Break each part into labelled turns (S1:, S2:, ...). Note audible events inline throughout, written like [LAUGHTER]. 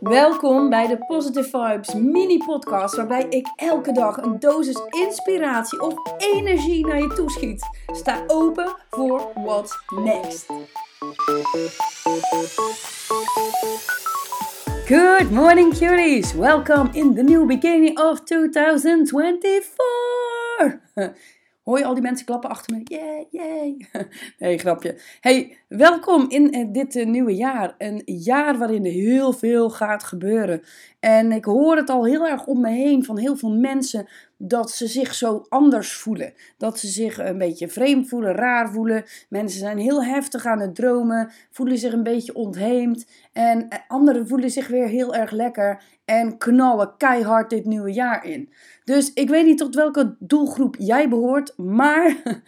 S1: Welkom bij de Positive Vibes mini podcast waarbij ik elke dag een dosis inspiratie of energie naar je toeschiet. Sta open voor what's next. Good morning cuties, welcome in the new beginning of 2024. [LAUGHS] Hoor je al die mensen klappen achter me? Yay, yay. [LAUGHS] Nee, grapje. Hey, welkom in eh, dit eh, nieuwe jaar. Een jaar waarin heel veel gaat gebeuren. En ik hoor het al heel erg om me heen van heel veel mensen dat ze zich zo anders voelen. Dat ze zich een beetje vreemd voelen, raar voelen. Mensen zijn heel heftig aan het dromen, voelen zich een beetje ontheemd. En eh, anderen voelen zich weer heel erg lekker en knallen keihard dit nieuwe jaar in. Dus ik weet niet tot welke doelgroep jij behoort, maar [LAUGHS]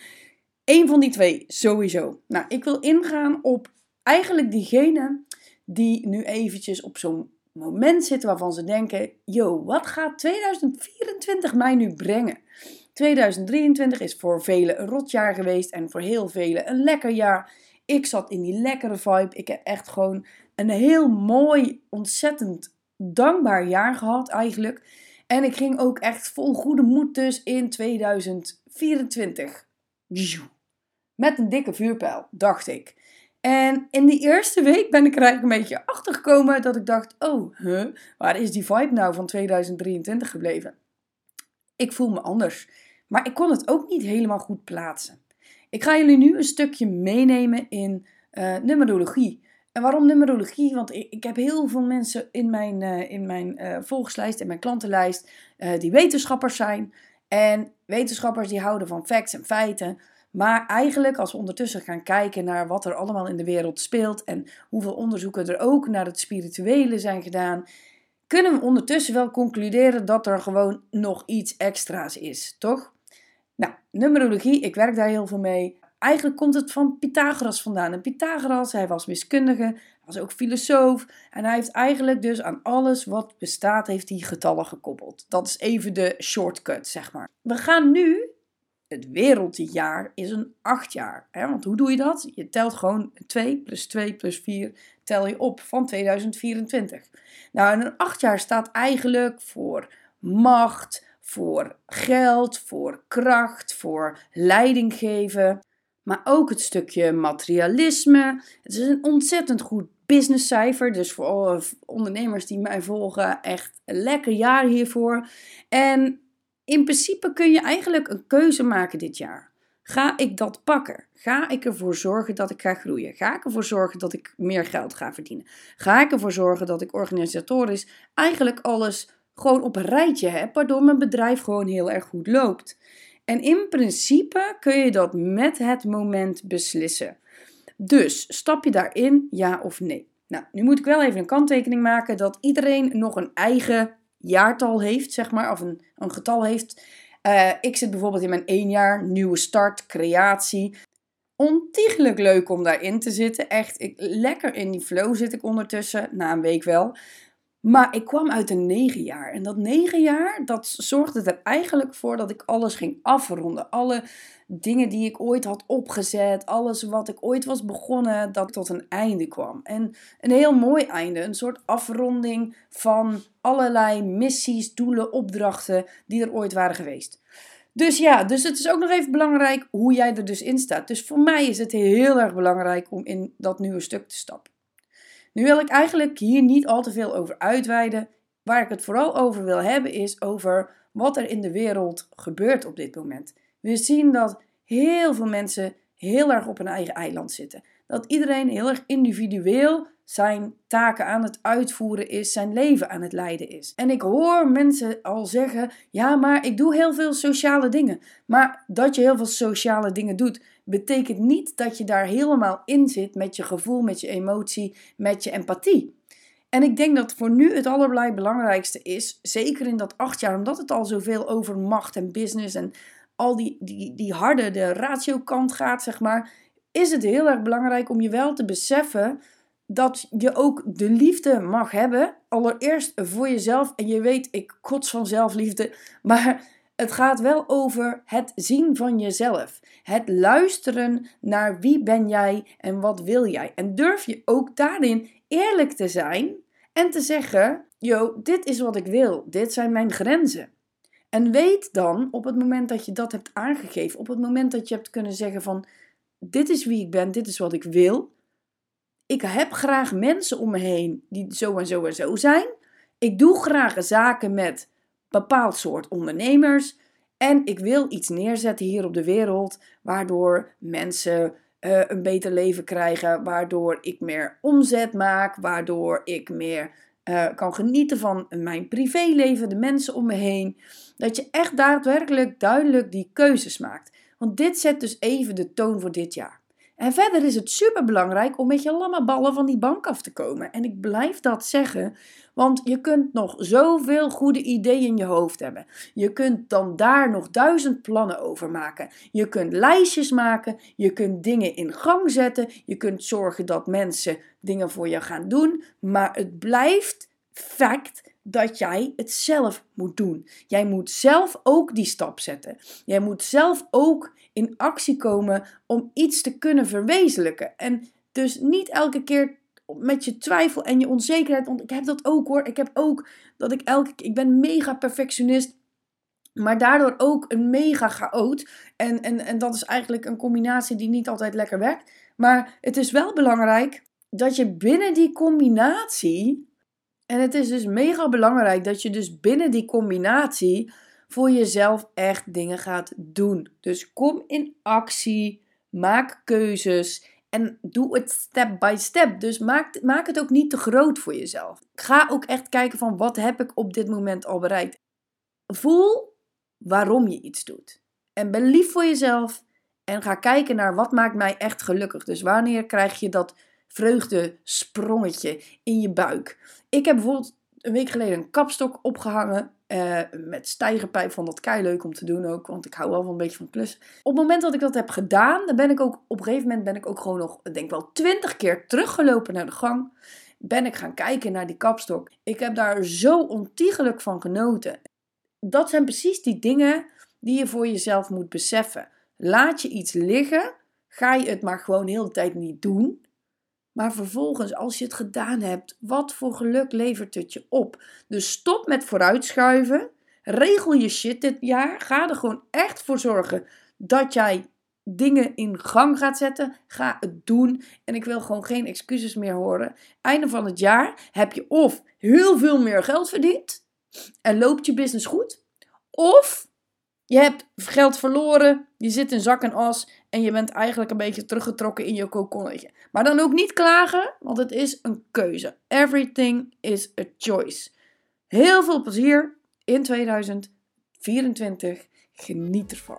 S1: één van die twee sowieso. Nou, ik wil ingaan op eigenlijk diegene die nu eventjes op zo'n moment zitten waarvan ze denken: yo, wat gaat 2024 mij nu brengen? 2023 is voor velen een rotjaar geweest en voor heel velen een lekker jaar. Ik zat in die lekkere vibe. Ik heb echt gewoon een heel mooi, ontzettend dankbaar jaar gehad eigenlijk. En ik ging ook echt vol goede moed dus in 2024. Met een dikke vuurpijl, dacht ik. En in die eerste week ben ik er eigenlijk een beetje achter gekomen dat ik dacht: oh, waar is die vibe nou van 2023 gebleven? Ik voel me anders. Maar ik kon het ook niet helemaal goed plaatsen. Ik ga jullie nu een stukje meenemen in uh, numerologie. En waarom numerologie? Want ik, heb heel veel mensen in mijn, uh, in mijn uh, volgerslijst, in mijn klantenlijst, die wetenschappers zijn. En wetenschappers die houden van facts en feiten. Maar eigenlijk, als we ondertussen gaan kijken naar wat er allemaal in de wereld speelt en hoeveel onderzoeken er ook naar het spirituele zijn gedaan, kunnen we ondertussen wel concluderen dat er gewoon nog iets extra's is, toch? Nou, numerologie, ik werk daar heel veel mee. Eigenlijk komt het van Pythagoras vandaan. En Pythagoras, hij was wiskundige, was ook filosoof. En hij heeft eigenlijk dus aan alles wat bestaat, heeft hij getallen gekoppeld. Dat is even de shortcut, zeg maar. We gaan nu het wereldjaar is een acht jaar. Hè? Want hoe doe je dat? Je telt gewoon 2 plus 2 plus 4 tel je op van 2024. Nou, een acht jaar staat eigenlijk voor macht, voor geld, voor kracht, voor leiding geven. Maar ook het stukje materialisme. Het is een ontzettend goed businesscijfer. Dus voor alle ondernemers die mij volgen, echt een lekker jaar hiervoor. En in principe kun je eigenlijk een keuze maken dit jaar. Ga ik dat pakken? Ga ik ervoor zorgen dat ik ga groeien? Ga ik ervoor zorgen dat ik meer geld ga verdienen? Ga ik ervoor zorgen dat ik organisatorisch eigenlijk alles gewoon op een rijtje heb, waardoor mijn bedrijf gewoon heel erg goed loopt? En in principe kun je dat met het moment beslissen. Dus stap je daarin, ja of nee? Nou, nu moet ik wel even een kanttekening maken dat iedereen nog een eigen jaartal heeft, zeg maar, of een, een getal heeft. Uh, ik zit bijvoorbeeld in mijn één jaar, nieuwe start, creatie. Ontiegelijk leuk om daarin te zitten. Echt, ik, lekker in die flow zit ik ondertussen, na een week wel. Maar ik kwam uit een negen jaar. En dat negen jaar, dat zorgde er eigenlijk voor dat ik alles ging afronden. Alle dingen die ik ooit had opgezet, alles wat ik ooit was begonnen, dat tot een einde kwam. En een heel mooi einde, een soort afronding van allerlei missies, doelen, opdrachten die er ooit waren geweest. Dus ja, dus het is ook nog even belangrijk hoe jij er dus in staat. Dus voor mij is het heel erg belangrijk om in dat nieuwe stuk te stappen. Nu wil ik eigenlijk hier niet al te veel over uitweiden. Waar ik het vooral over wil hebben is over wat er in de wereld gebeurt op dit moment. We zien dat heel veel mensen heel erg op een eigen eiland zitten. Dat iedereen heel erg individueel zijn taken aan het uitvoeren is, zijn leven aan het leiden is. En ik hoor mensen al zeggen: ja, maar ik doe heel veel sociale dingen. Maar dat je heel veel sociale dingen doet, betekent niet dat je daar helemaal in zit met je gevoel, met je emotie, met je empathie. En ik denk dat voor nu het allerbelangrijkste is, zeker in dat acht jaar, omdat het al zoveel over macht en business en al die, die, die harde, de ratio kant gaat, zeg maar, is het heel erg belangrijk om je wel te beseffen dat je ook de liefde mag hebben. Allereerst voor jezelf. En je weet, ik kots van zelfliefde. [LAUGHS] Maar het gaat wel over het zien van jezelf. Het luisteren naar wie ben jij en wat wil jij. En durf je ook daarin eerlijk te zijn En te zeggen, yo, dit is wat ik wil. Dit zijn mijn grenzen. En weet dan, op het moment dat je dat hebt aangegeven, op het moment dat je hebt kunnen zeggen van, dit is wie ik ben, dit is wat ik wil. Ik heb graag mensen om me heen die zo en zo en zo zijn. Ik doe graag zaken met bepaald soort ondernemers. En ik wil iets neerzetten hier op de wereld, waardoor mensen uh, een beter leven krijgen, waardoor ik meer omzet maak, waardoor ik meer uh, kan genieten van mijn privéleven, de mensen om me heen. Dat je echt daadwerkelijk duidelijk die keuzes maakt. Want dit zet dus even de toon voor dit jaar. En verder is het super belangrijk om met je lamme ballen van die bank af te komen. En ik blijf dat zeggen, want je kunt nog zoveel goede ideeën in je hoofd hebben. Je kunt dan daar nog duizend plannen over maken. Je kunt lijstjes maken, je kunt dingen in gang zetten, je kunt zorgen dat mensen dingen voor je gaan doen. Maar het blijft fact dat jij het zelf moet doen. Jij moet zelf ook die stap zetten. Jij moet zelf ook in actie komen om iets te kunnen verwezenlijken. En dus niet elke keer met je twijfel en je onzekerheid. Want ik heb dat ook hoor. Ik heb ook dat ik elke keer. Ik ben mega perfectionist. Maar daardoor ook een mega chaot. En, en, en dat is eigenlijk een combinatie die niet altijd lekker werkt. Maar het is wel belangrijk dat je binnen die combinatie en het is dus mega belangrijk dat je dus binnen die combinatie voor jezelf echt dingen gaat doen. Dus kom in actie, maak keuzes en doe het step by step. Dus maak, maak het ook niet te groot voor jezelf. Ga ook echt kijken van wat heb ik op dit moment al bereikt. Voel waarom je iets doet. En ben lief voor jezelf en ga kijken naar wat maakt mij echt gelukkig. Dus wanneer krijg je dat vreugdesprongetje in je buik. Ik heb bijvoorbeeld een week geleden een kapstok opgehangen. Uh, met stijgerpijp van dat kei leuk om te doen ook. Want ik hou wel van een beetje van plus. Op het moment dat ik dat heb gedaan, dan ben ik ook op een gegeven moment ben ik ook gewoon nog, denk wel twintig keer teruggelopen naar de gang. Ben ik gaan kijken naar die kapstok. Ik heb daar zo ontiegelijk van genoten. Dat zijn precies die dingen die je voor jezelf moet beseffen. Laat je iets liggen. Ga je het maar gewoon de hele tijd niet doen. Maar vervolgens, als je het gedaan hebt, wat voor geluk levert het je op? Dus stop met vooruitschuiven. Regel je shit dit jaar. Ga er gewoon echt voor zorgen dat jij dingen in gang gaat zetten. Ga het doen. En ik wil gewoon geen excuses meer horen. Einde van het jaar heb je of heel veel meer geld verdiend en loopt je business goed. Of je hebt geld verloren, je zit in zak en as en je bent eigenlijk een beetje teruggetrokken in je kokonnetje. Maar dan ook niet klagen, want het is een keuze. Everything is a choice. Heel veel plezier in 2024. Geniet ervan.